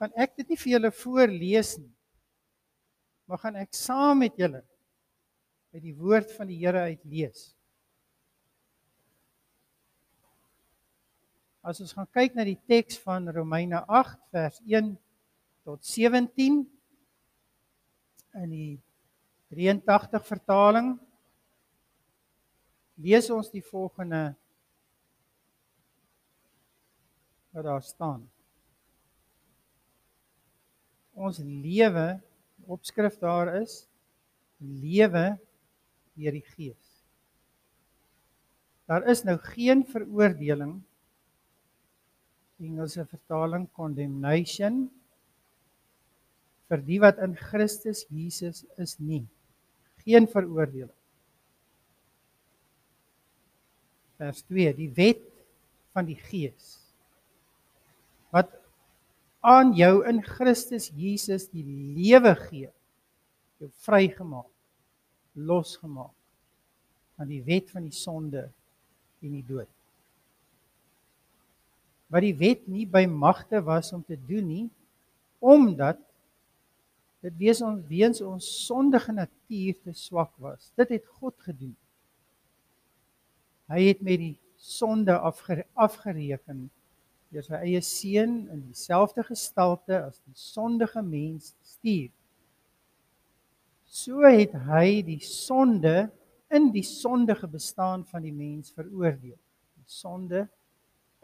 gaan ek dit nie vir julle voorlees nie. Maar gaan ek saam met julle uit die woord van die Here uit lees. As ons gaan kyk na die teks van Romeine 8 vers 1 tot 17 in die 83 vertaling lees ons die volgende wat daar staan. Ons lewe opskrif daar is lewe deur die Gees. Daar is nou geen veroordeling Engelse vertaling condemnation vir die wat in Christus Jesus is nie. Geen veroordeling. Vers 2: Die wet van die Gees wat aan jou in Christus Jesus die lewe gee, jou vrygemaak, losgemaak van die wet van die sonde en die dood wat die wet nie by magte was om te doen nie omdat dit wees ons weens ons sondige natuur te swak was. Dit het God gedoen. Hy het met die sonde afgere, afgereken deur sy eie seun in dieselfde gestalte as die sondige mens stuur. So het hy die sonde in die sondige bestaan van die mens veroordeel. Die sonde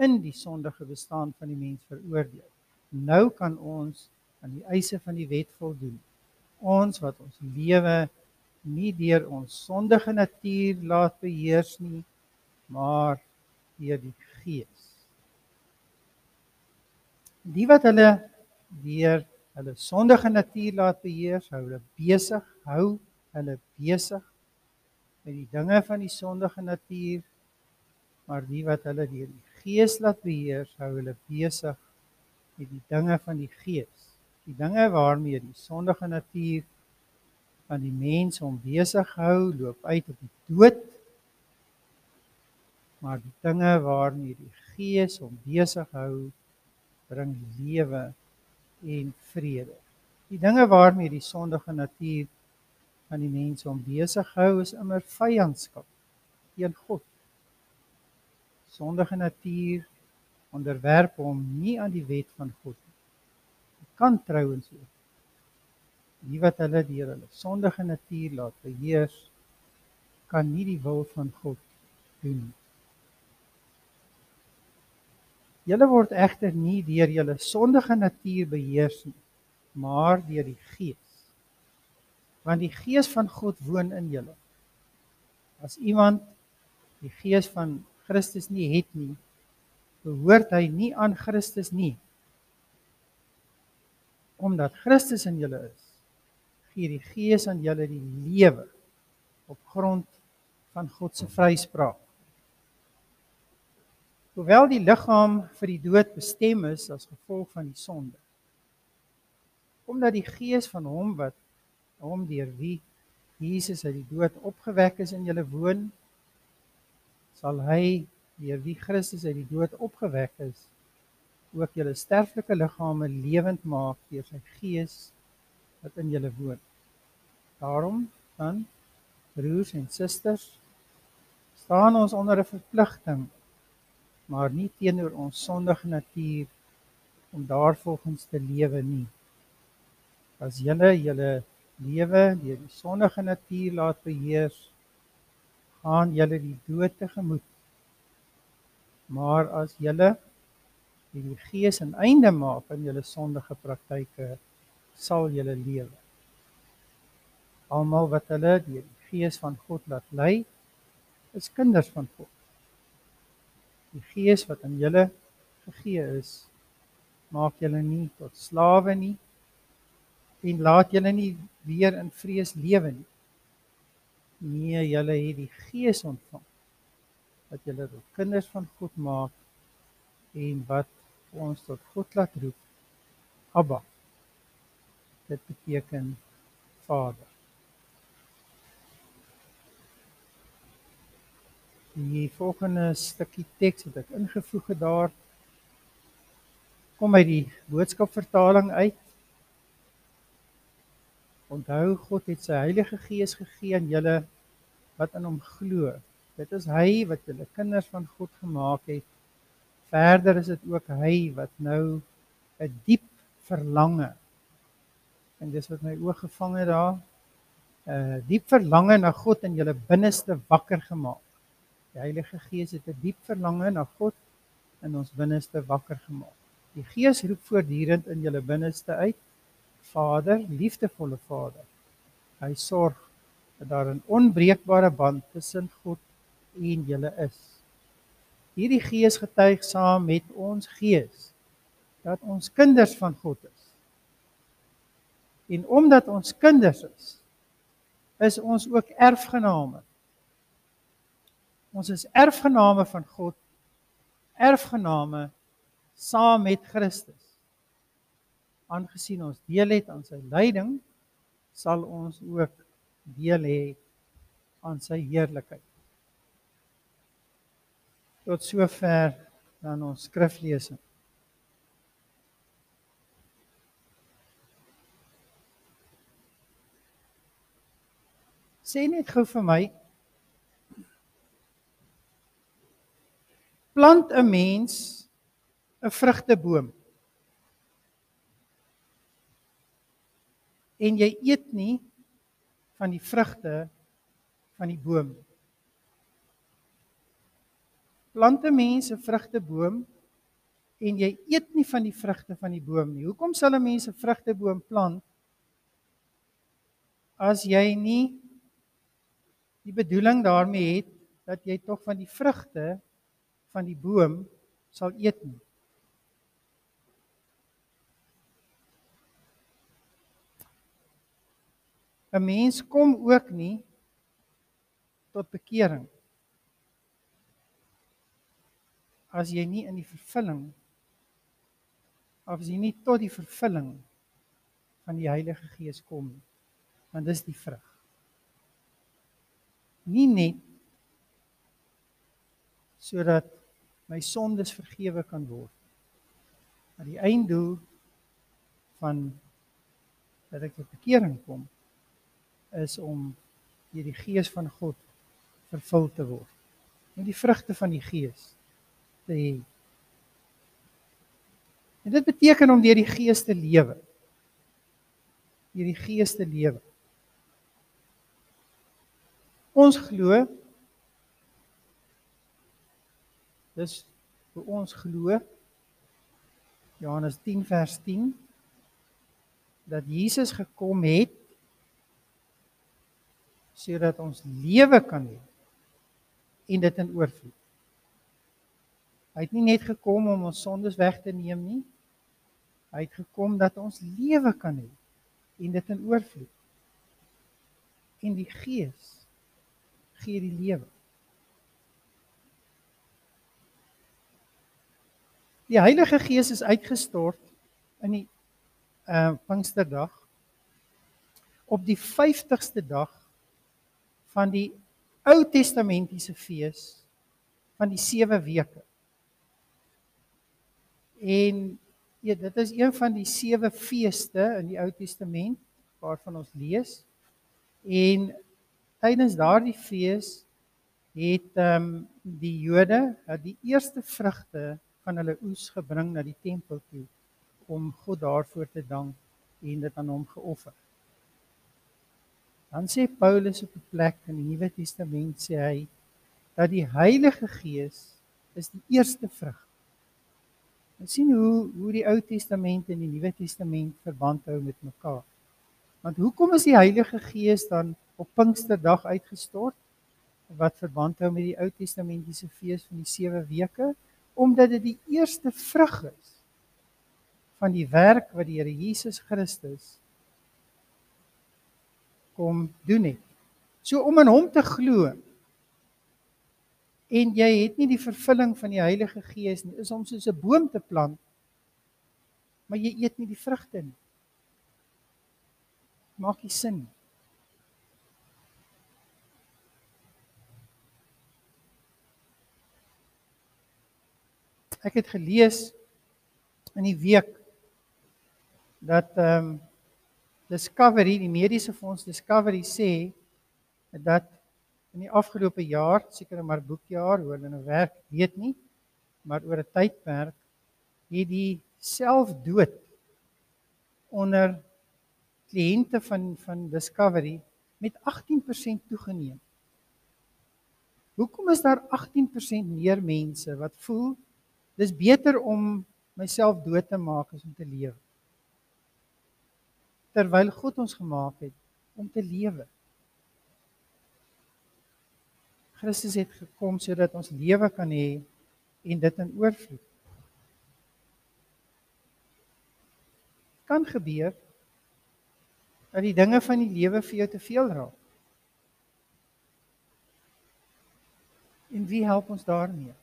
in die sondige bestaan van die mens veroordeel. Nou kan ons aan die eise van die wet voldoen. Ons wat ons lewe nie deur ons sondige natuur laat beheers nie, maar deur die Gees. Die wat hulle deur hulle sondige natuur laat beheers, hou hulle besig, hou hulle besig met die dinge van die sondige natuur, maar die wat hulle deur die Gees laat beheer, hou hulle besig met die dinge van die Gees. Die dinge waarmee die sondige natuur van die mens hom besig hou, loop uit op die dood. Maar die dinge waarmee die Gees hom besig hou, bring lewe en vrede. Die dinge waarmee die sondige natuur van die mens hom besig hou, is immer vyandskap teen God sondige natuur onderwerp hom nie aan die wet van God nie. Hy kan trouens ook. Die wat hulle deur hulle sondige natuur laat beheers, kan nie die wil van God doen nie. Julle word egter nie deur julle sondige natuur beheers nie, maar deur die Gees. Want die Gees van God woon in julle. As iemand die Gees van Christus nie het nie, behoort hy nie aan Christus nie. Omdat Christus in julle is, gee die Gees aan julle die lewe op grond van God se vryspraak. Hoewel die liggaam vir die dood bestem is as gevolg van die sonde, omdat die Gees van hom wat hom deur wie Jesus uit die dood opgewek is in julle woon, sal hy deur wie Christus uit die dood opgewek is ook julle sterflike liggame lewend maak deur sy gees wat in julle woon. Daarom dan broers en susters staan ons onder 'n verpligting maar nie teenoor ons sondige natuur om daarvolgens te lewe nie. As julle julle lewe deur die sondige natuur laat beheers, gaan julle die dood tegemoet. Maar as julle die Gees 'n einde maak aan julle sondige praktyke, sal julle lewe. Almal wat hulle deur die Gees van God laat lei, is kinders van God. Die Gees wat aan julle gegee is, maak julle nie tot slawe nie en laat julle nie weer in vrees lewe nie. Nee, julle het die Gees ontvang wat julle tot kinders van God maak en wat ons tot God laat roep. Abba. Dit beteken Vader. Die volgende stukkie teks wat ek ingevoeg het daar kom uit die boodskapvertaling uit. Onthou God het sy Heilige Gees gegee aan julle wat in hom glo. Dit is hy wat julle kinders van God gemaak het. Verder is dit ook hy wat nou 'n diep verlange en dis wat my oog gevang het daar 'n diep verlange na God in julle binneste wakker gemaak. Die Heilige Gees het 'n diep verlange na God in ons binneste wakker gemaak. Die Gees roep voortdurend in julle binneste uit: Vader, liefdevolle Vader. Hy sorg dat daar 'n onbreekbare band tussen God en julle is. Hierdie Gees getuig saam met ons Gees dat ons kinders van God is. En omdat ons kinders is, is ons ook erfgename. Ons is erfgename van God, erfgename saam met Christus. Aangesien ons deel het aan sy lyding, sal ons ook deel hê aan sy heerlikheid. Tot sover dan ons skriflesing. Sê net gou vir my plant 'n mens 'n vrugteboom en jy eet nie van die vrugte van die boom. Plant 'n mens 'n vrugteboom en jy eet nie van die vrugte van die boom nie. Hoekom sal 'n mens 'n vrugteboom plant as jy nie die bedoeling daarmee het dat jy tog van die vrugte van die boom sal eet nie? 'n mens kom ook nie tot bekering as jy nie in die vervulling of as jy nie tot die vervulling van die Heilige Gees kom nie want dis die vrug nie net sodat my sondes vergewe kan word maar die einddoel van dat ek tot bekering kom is om deur die gees van God vervul te word. Met die vrugte van die gees te hê. En dit beteken om deur die gees te lewe. Deur die gees te lewe. Ons glo dis hoe ons glo Johannes 10 vers 10 dat Jesus gekom het sodat ons lewe kan hê en dit in oorvloed. Hy het nie net gekom om ons sondes weg te neem nie. Hy het gekom dat ons lewe kan hê en dit in oorvloed. En die Gees gee die lewe. Die Heilige Gees is uitgestort in die uh Pinksterdag op die 50ste dag van die Ou Testamentiese fees van die 7 weke. En ja, dit is een van die 7 feeste in die Ou Testament waarvan ons lees. En tydens daardie fees het ehm um, die Jode het die eerste vrugte van hulle oes gebring na die tempel toe om God daarvoor te dank en dit aan hom geoffer. Dan sê Paulus op 'n plek in die Nuwe Testament sê hy dat die Heilige Gees is die eerste vrug. Ons sien hoe hoe die Ou Testament en die Nuwe Testament verband hou met mekaar. Want hoekom is die Heilige Gees dan op Pinksterdag uitgestort? Wat verband hou met die Ou Testamentiese fees van die 7 weke? Omdat dit die eerste vrug is van die werk wat die Here Jesus Christus kom doen het. So om in hom te glo en jy het nie die vervulling van die Heilige Gees nie, is om soos 'n boom te plant maar jy eet nie die vrugte nie. Maak nie sin nie. Ek het gelees in die week dat ehm um, Discovery, die mediese fonds Discovery sê dat in die afgelope jaar, seker maar boekjaar, hoe hulle nou werk, weet nie, maar oor 'n tydperk het die selfdood onder kliënte van van Discovery met 18% toegeneem. Hoekom is daar 18% meer mense wat voel dis beter om myself dood te maak as om te lewe? Terwyl God ons gemaak het om te lewe. Christus het gekom sodat ons lewe kan hê en dit in oorvloed. Kan gebeur dat die dinge van die lewe vir jou te veel raak. En wie help ons daarmee?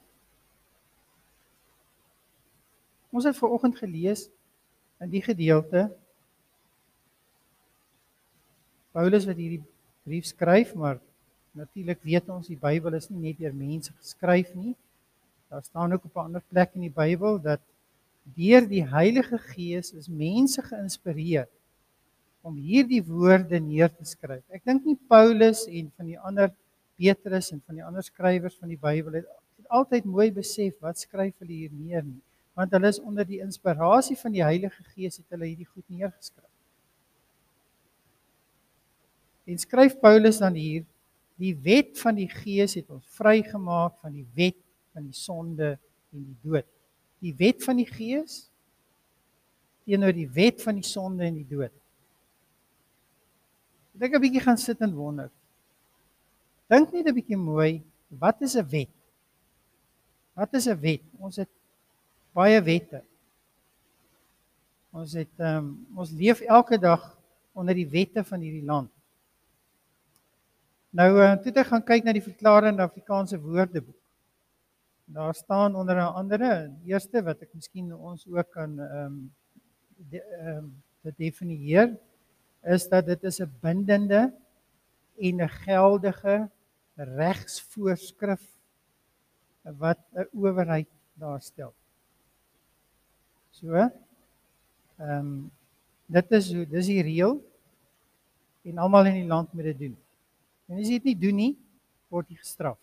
Ons het ver oggend gelees in die gedeelte Paulus wat hierdie brief skryf, maar natuurlik weet ons die Bybel is nie net deur mense geskryf nie. Daar staan ook op 'n ander plek in die Bybel dat deur die Heilige Gees is mense geïnspireer om hierdie woorde neer te skryf. Ek dink nie Paulus en van die ander Petrus en van die ander skrywers van die Bybel het, het altyd mooi besef wat skryf hulle hier neer nie, want hulle is onder die inspirasie van die Heilige Gees het hulle hierdie goed neergeskryf. En skryf Paulus dan hier die wet van die Gees het ons vrygemaak van die wet van die sonde en die dood. Die wet van die Gees teenoor die wet van die sonde en die dood. Ek dink 'n bietjie gaan sit en wonder. Dink net 'n bietjie mooi, wat is 'n wet? Wat is 'n wet? Ons het baie wette. Ons het ehm um, ons leef elke dag onder die wette van hierdie land. Nou uh, toe ek gaan kyk na die verklarende Afrikaanse woordeboek. Daar staan onder andere, die eerste wat ek miskien ons ook kan ehm um, ehm um, dit definieer is dat dit is 'n bindende en 'n geldige regsvoorskrif wat 'n owerheid daarstel. So. Ehm um, dit is hoe dis die reël en almal in die land moet dit doen. En as jy dit nie doen nie, word jy gestraf.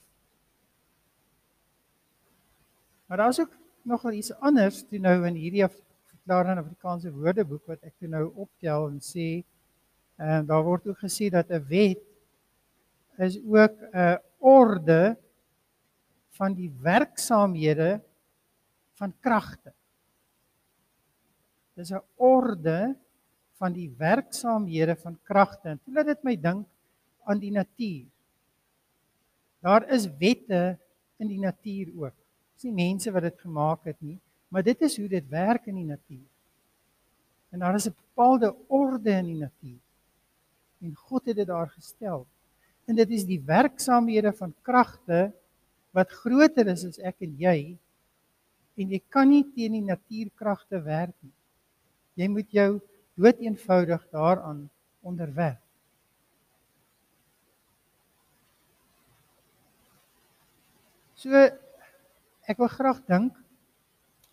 Maar daar's ook nogal iets anders toe nou in hierdie verklaring Afrikaanse woordeboek wat ek toe nou optel en sê En daar word ook gesê dat 'n wet is ook 'n orde van die werksaamhede van kragte. Dis 'n orde van die werksaamhede van kragte. En toe laat dit my dink aan die natuur. Daar is wette in die natuur ook. Dis nie mense wat dit gemaak het nie, maar dit is hoe dit werk in die natuur. En daar is 'n bepaalde orde in die natuur en God het dit daar gestel. En dit is die werksaamhede van kragte wat groter is as ek en jy. En jy kan nie teen die natuurkragte werk nie. Jy moet jou dood eenvoudig daaraan onderwerf. So ek wil graag dink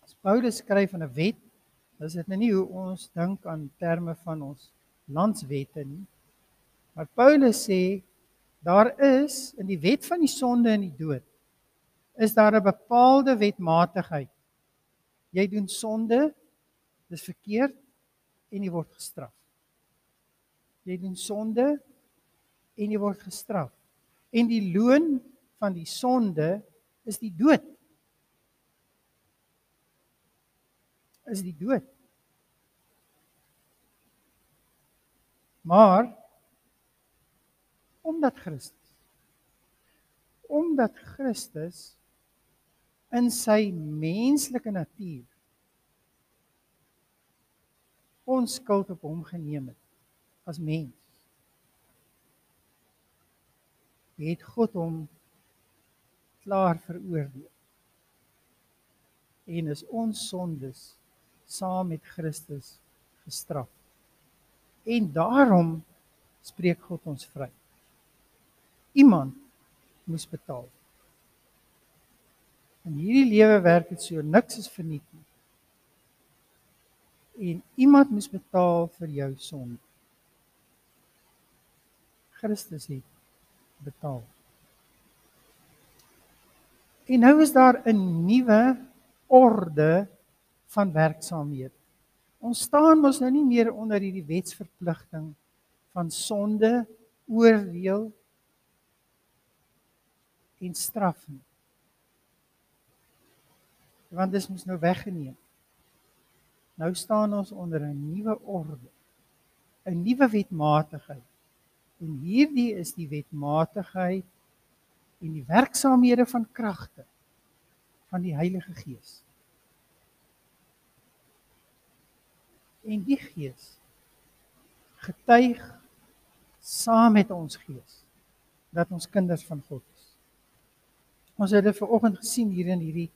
as Paulus skryf van 'n wet, dis dit nou nie hoe ons dink aan terme van ons landswette nie. Maar Paulus sê daar is in die wet van die sonde en die dood is daar 'n bepaalde wetmatigheid. Jy doen sonde, dis verkeerd en jy word gestraf. Jy doen sonde en jy word gestraf. En die loon van die sonde is die dood. Is die dood. Maar omdat Christus omdat Christus in sy menslike natuur ons skuld op hom geneem het as mens het God hom klaar veroordeel en is ons sondes saam met Christus gestraf en daarom spreek God ons vry iemand moes betaal. In hierdie lewe werk dit so niks is verniet nie. En iemand moes betaal vir jou sonde. Christus het betaal. En nou is daar 'n nuwe orde van werksaamhede. Ons staan mos nou nie meer onder hierdie wetsverpligting van sonde, oordeel en straf nie. Want dit is nou weggeneem. Nou staan ons onder 'n nuwe orde. 'n Nuwe wetmatigheid. En hierdie is die wetmatigheid en die werksaamhede van kragte van die Heilige Gees. En die Gees getuig saam met ons gees dat ons kinders van God is. Ons het dit vanoggend gesien hier in hierdie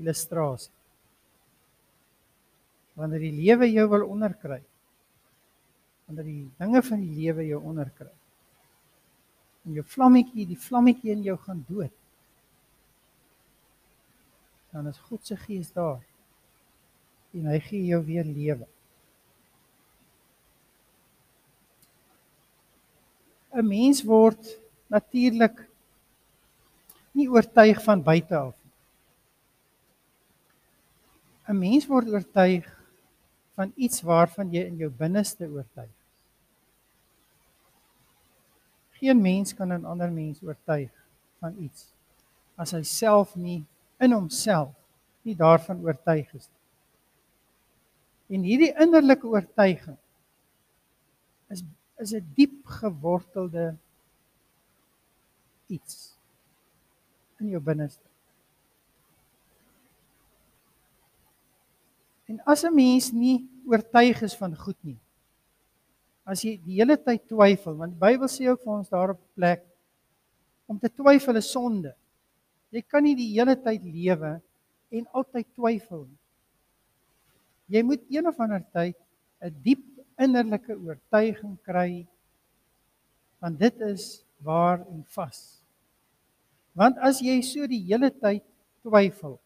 illustrasie. Wanneer die lewe jou wil onderkry, wanneer die dinge van die lewe jou onderkry, en jou vlammetjie, die vlammetjie in jou gaan dood. Dan is God se gees daar. En hy gee jou weer lewe. 'n Mens word natuurlik nie oortuig van buite af nie. 'n Mens word oortuig van iets waarvan jy in jou binneste oortuig. Geen mens kan 'n ander mens oortuig van iets as hy self nie in homself nie daarvan oortuig is nie. En hierdie innerlike oortuiging is is 'n diep gewortelde iets in jou binneste. En as 'n mens nie oortuig is van goed nie, as jy die hele tyd twyfel want die Bybel sê ook vir ons daar op plek om te twyfel is sonde. Jy kan nie die hele tyd lewe en altyd twyfel nie. Jy moet een of ander tyd 'n diep innerlike oortuiging kry want dit is waar en vas. Want as jy so die hele tyd twyfel,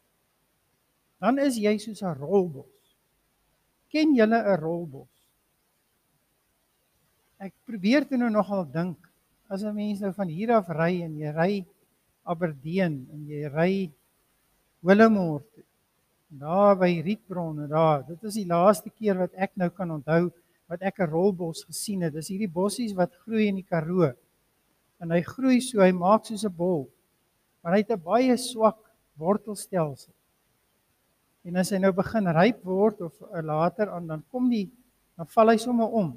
dan is jy soos 'n rolbos. Ken jy 'n rolbos? ek probeer toe nou nogal dink as 'n mens nou van hier af ry en jy ry Aberdeen en jy ry Willowmore daar by Rietbron en daar dit is die laaste keer wat ek nou kan onthou wat ek 'n rolbos gesien het dis hierdie bossies wat groei in die Karoo en hy groei so hy maak soos 'n bol maar hy het 'n baie swak wortelstelsel en as hy nou begin ryp word of uh, later aan dan kom die dan val hy sommer om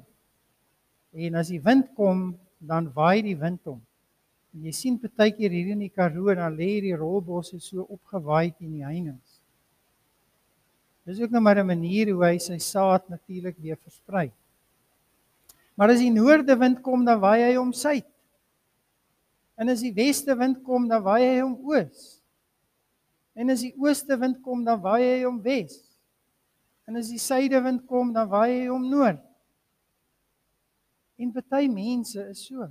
En as die wind kom, dan waai die wind hom. En jy sien partykeer hier in die Karoo dan lê hierdie rolbosse so opgewaai teen die heininge. Dis ook nou maar 'n manier hoe hy sy saad natuurlik weer versprei. Maar as die noorde wind kom, dan waai hy hom suid. En as die weste wind kom, dan waai hy hom oos. En as die ooste wind kom, dan waai hy hom wes. En as die suide wind kom, dan waai hy hom noord. En baie mense is so.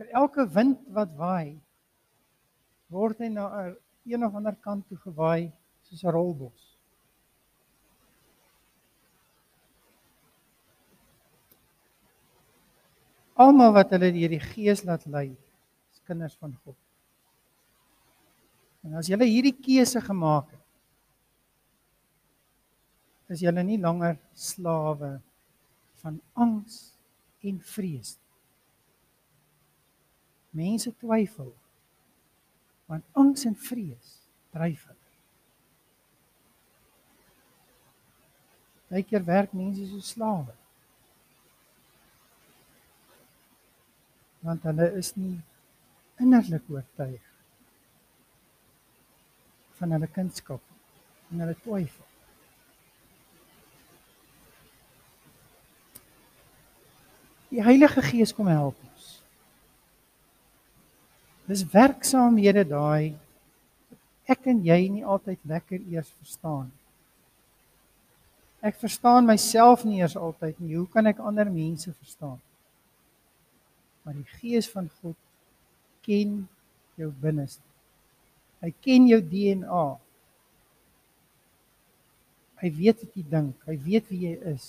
Vir elke wind wat waai, word hy na 'n een of ander kant toe gewaai soos 'n rolbos. Almal wat hulle deur die Gees laat lei, is kinders van God. En as jy hierdie keuse gemaak het, is jy nie langer slawe nie van angs en vrees. Mense twyfel want angs en vrees dryf hulle. Partykeer werk mense so slawe. Want hulle is nie innerlik oortuig van hulle kunskap en hulle twyfel. Die Heilige Gees kom help ons. Dis werksaamhede daai ek en jy nie altyd lekker eers verstaan. Ek verstaan myself nie eers altyd nie. Hoe kan ek ander mense verstaan? Maar die Gees van God ken jou binneste. Hy ken jou DNA. Hy weet wat jy dink, hy weet wie jy is.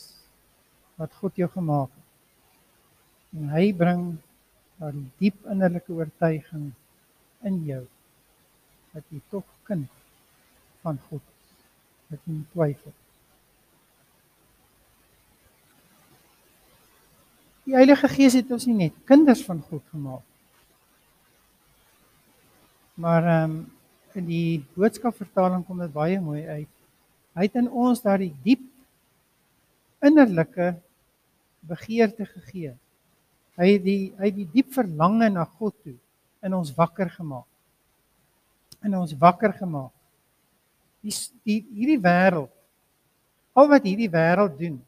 Wat God jou gemaak het. En hy bring daardie diep innerlike oortuiging in jou dat jy tog kind van God is. Dat jy nie twyfel. Die Heilige Gees het ons nie net kinders van God gemaak. Maar ehm um, in die boodskapvertaling kom dit baie mooi uit. Hy het in ons daardie diep innerlike begeerte gegee. Hy het die hy het die diep verlange na God toe in ons wakker gemaak. In ons wakker gemaak. Die, die hierdie wêreld al wat hierdie wêreld doen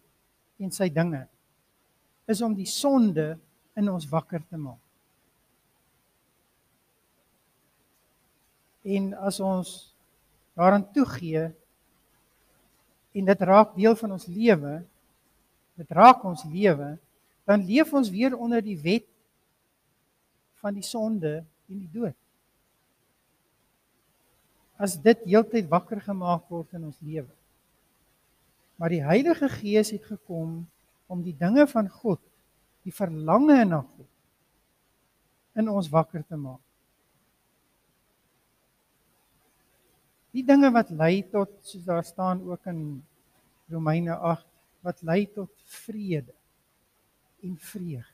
en sy dinge is om die sonde in ons wakker te maak. En as ons daaraan toegee en dit raak deel van ons lewe, dit raak ons lewe, dan leef ons weer onder die wet van die sonde en die dood. As dit heeltyd wakker gemaak word in ons lewe. Maar die Heilige Gees het gekom om die dinge van God, die verlange na God in ons wakker te maak. Die dinge wat lei tot soos daar staan ook in Romeine 8 wat lei tot vrede en vreugde.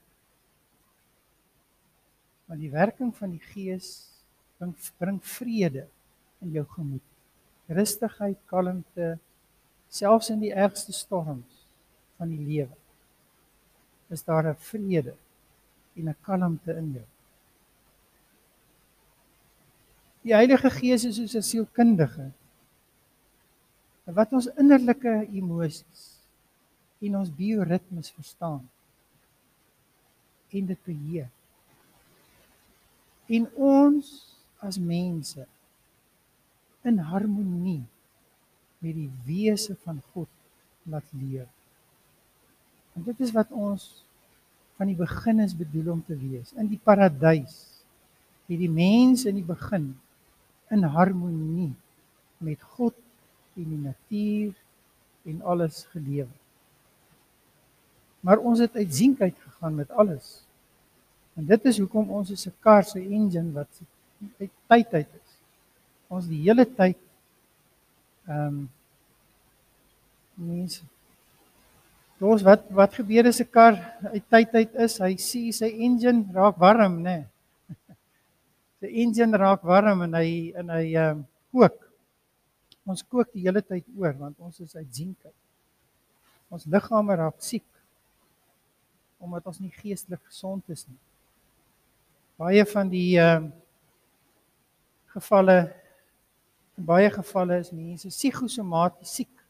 Want die werking van die Gees bring bring vrede in jou gemoed. Rustigheid, kalmte, selfs in die ergste storms van die lewe is daar 'n vrede en 'n kalmte in jou. Die Heilige Gees is soos 'n sielkundige wat ons innerlike emosies en ons bioritmes verstaan en dit beheer. En ons as mense in harmonie met die wese van God laat leef. En dit is wat ons van die begin is bedoel om te wees. In die paradys het die mens in die begin in harmonie met God en die natuur en alles gelewe. Maar ons het uitsienheid gegaan met alles. En dit is hoekom ons is 'n kar se engine wat uit tyd uit is. Ons die hele tyd ehm um, mense Ons wat wat gebeur as 'n kar uit tyd uit is, hy sien sy engine raak warm, nê. Nee. Sy engine raak warm en hy en hy ehm um, kook. Ons kook die hele tyd oor want ons is uit sienheid. Ons liggame raak siek omdat ons nie geestelik gesond is nie. Baie van die ehm um, gevalle in baie gevalle is mense psigosomaties siek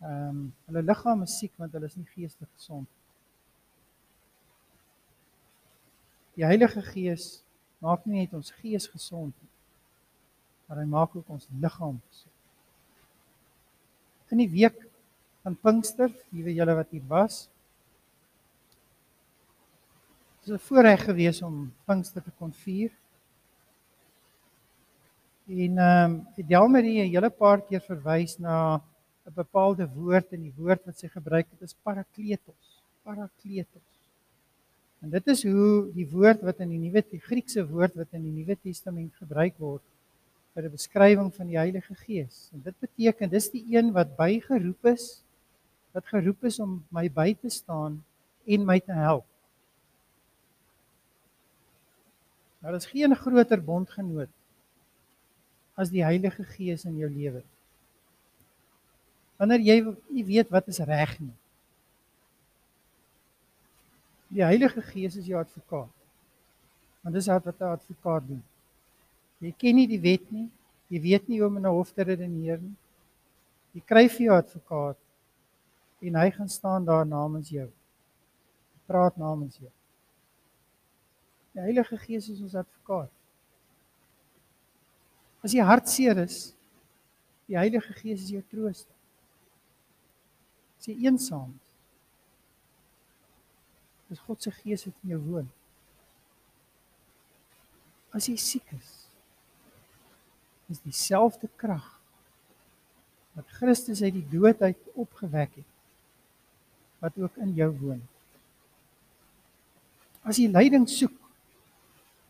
Ehm um, hulle liggaam is siek want hulle is nie geestelik gesond. Die Heilige Gees maak nie net ons gees gesond nie, maar hy maak ook ons liggaam gesond. In die week van Pinkster, liewe julle wat hier was, is 'n voorreg gewees om Pinkster te kon vier. En ehm um, Delmarie 'n hele paar keer verwys na 'n bepaalde woord in die woord wat sy gebruik het is parakletos. Parakletos. En dit is hoe die woord wat in die Nuwe die Griekse woord wat in die Nuwe Testament gebruik word vir 'n beskrywing van die Heilige Gees. En dit beteken dis die een wat bygeroep is wat geroep is om my by te staan en my te help. Daar is geen groter bondgenoot as die Heilige Gees in jou lewe wanneer jy nie weet wat is reg nie. Die Heilige Gees is jou advokaat. Want dis wat 'n advokaat doen. Jy ken nie die wet nie. Jy weet nie hoe om in 'n hof te redeneer nie. Jy kry vir jou advokaat en hy gaan staan daar namens jou. Praat namens jou. Die Heilige Gees is ons advokaat. As jy hartseer is, die Heilige Gees is jou trooster as jy eensaam is. Dis God se gees wat in jou woon. As jy siek is, is dieselfde krag dat Christus uit die dood uit opgewek het wat ook in jou woon. As jy leiding soek,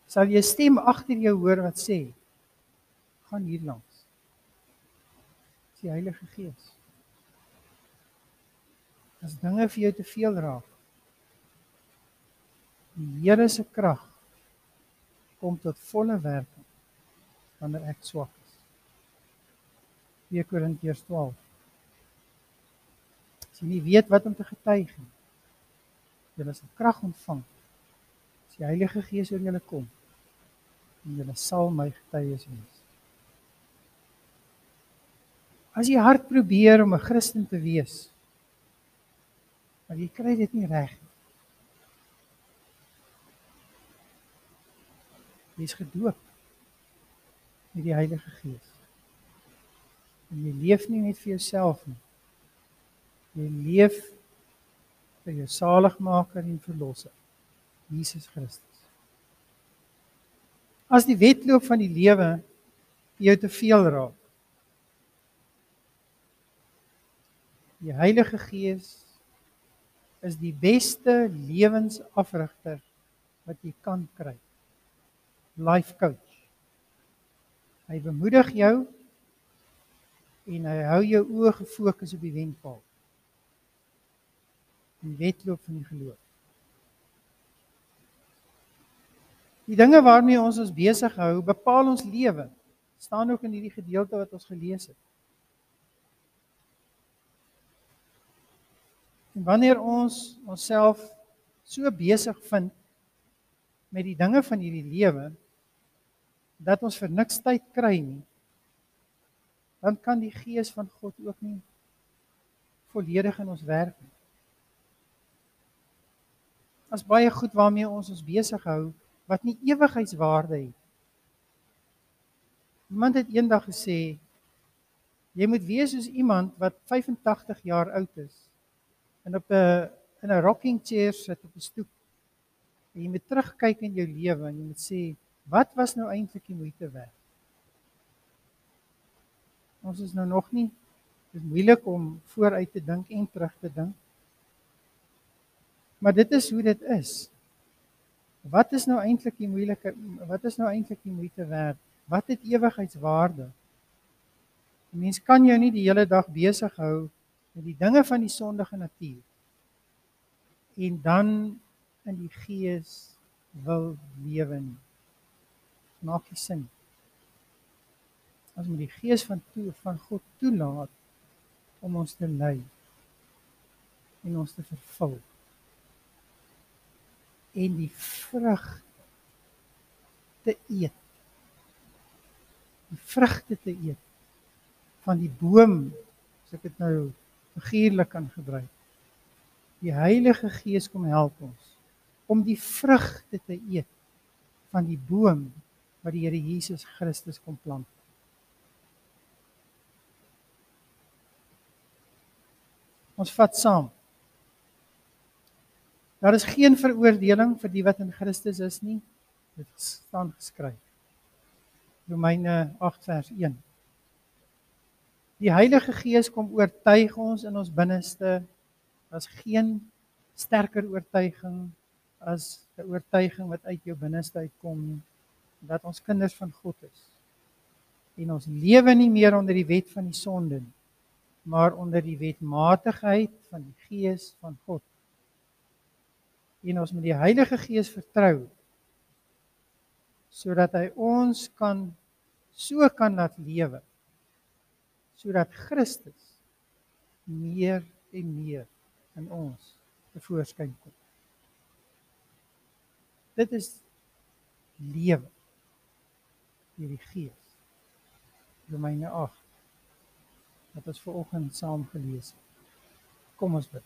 sal jy 'n stem agter jou hoor wat sê: "Gaan hier langs." Die Heilige Gees. As dinge vir jou te veel raak, die Here se krag kom tot volle werking wanneer ek swak is. 2 Korintiërs 12. As jy nie weet wat om te getuig nie, jy sal krag ontvang as die Heilige Gees oor julle kom en julle sal my getuies wees. As jy hard probeer om 'n Christen te wees, maar jy kry dit nie reg nie. Jy is gedoop met die Heilige Gees. En jy leef nie net vir jouself nie. Jy leef vir jou saligmaker en verlosser, Jesus Christus. As die wedloop van die lewe jou te veel raak, die Heilige Gees is die beste lewensafrigter wat jy kan kry. Life coach. Hy bemoedig jou en hy hou jou oë gefokus op die wenpaal. Die wedloop van die geloof. Die dinge waarmee ons ons besig hou, bepaal ons lewe. staan ook in hierdie gedeelte wat ons gelees het. En wanneer ons onsself so besig vind met die dinge van hierdie lewe dat ons vir niks tyd kry nie, dan kan die gees van God ook nie volledig in ons werk nie. As baie goed waarmee ons ons besig hou wat nie ewigheidswaarde het. Iemand het eendag gesê jy moet wees soos iemand wat 85 jaar oud is en op 'n in 'n rocking chair sit op 'n stoep. En jy moet terugkyk in jou lewe en jy moet sê, wat was nou eintlik die moeite werd? Ons is nou nog nie dit is moeilik om vooruit te dink en terug te dink. Maar dit is hoe dit is. Wat is nou eintlik die moeilike wat is nou eintlik die moeite werd? Wat het ewigheidswaarde? 'n Mens kan jou nie die hele dag besig hou met die dinge van die sondige natuur en dan in die gees wil lewe nie. Maak nie sin. As met die gees van toe van God toelaat om ons te lei en ons te vervul. En die vrug te eet. Die vrugte te eet van die boom, as ek dit nou figuurlik kan gebruik. Die Heilige Gees kom help ons om die vrugte te eet van die boom wat die Here Jesus Christus kom plant. Ons vat saam. Daar is geen veroordeling vir die wat in Christus is nie. Dit staan geskryf. Romeine 8 vers 1. Die Heilige Gees kom oortuig ons in ons binneste. Daar's geen sterker oortuiging as 'n oortuiging wat uit jou binneste uitkom dat ons kinders van God is. En ons lewe nie meer onder die wet van die sonde nie, maar onder die wetmatigheid van die Gees van God. En ons moet die Heilige Gees vertrou sodat hy ons kan so kan laat lewe sodat Christus meer en meer in ons tevoorskyn kom. Dit is lewe deur die Gees. Romeine 8 wat ons ver oggend saam gelees het. Kom ons bid.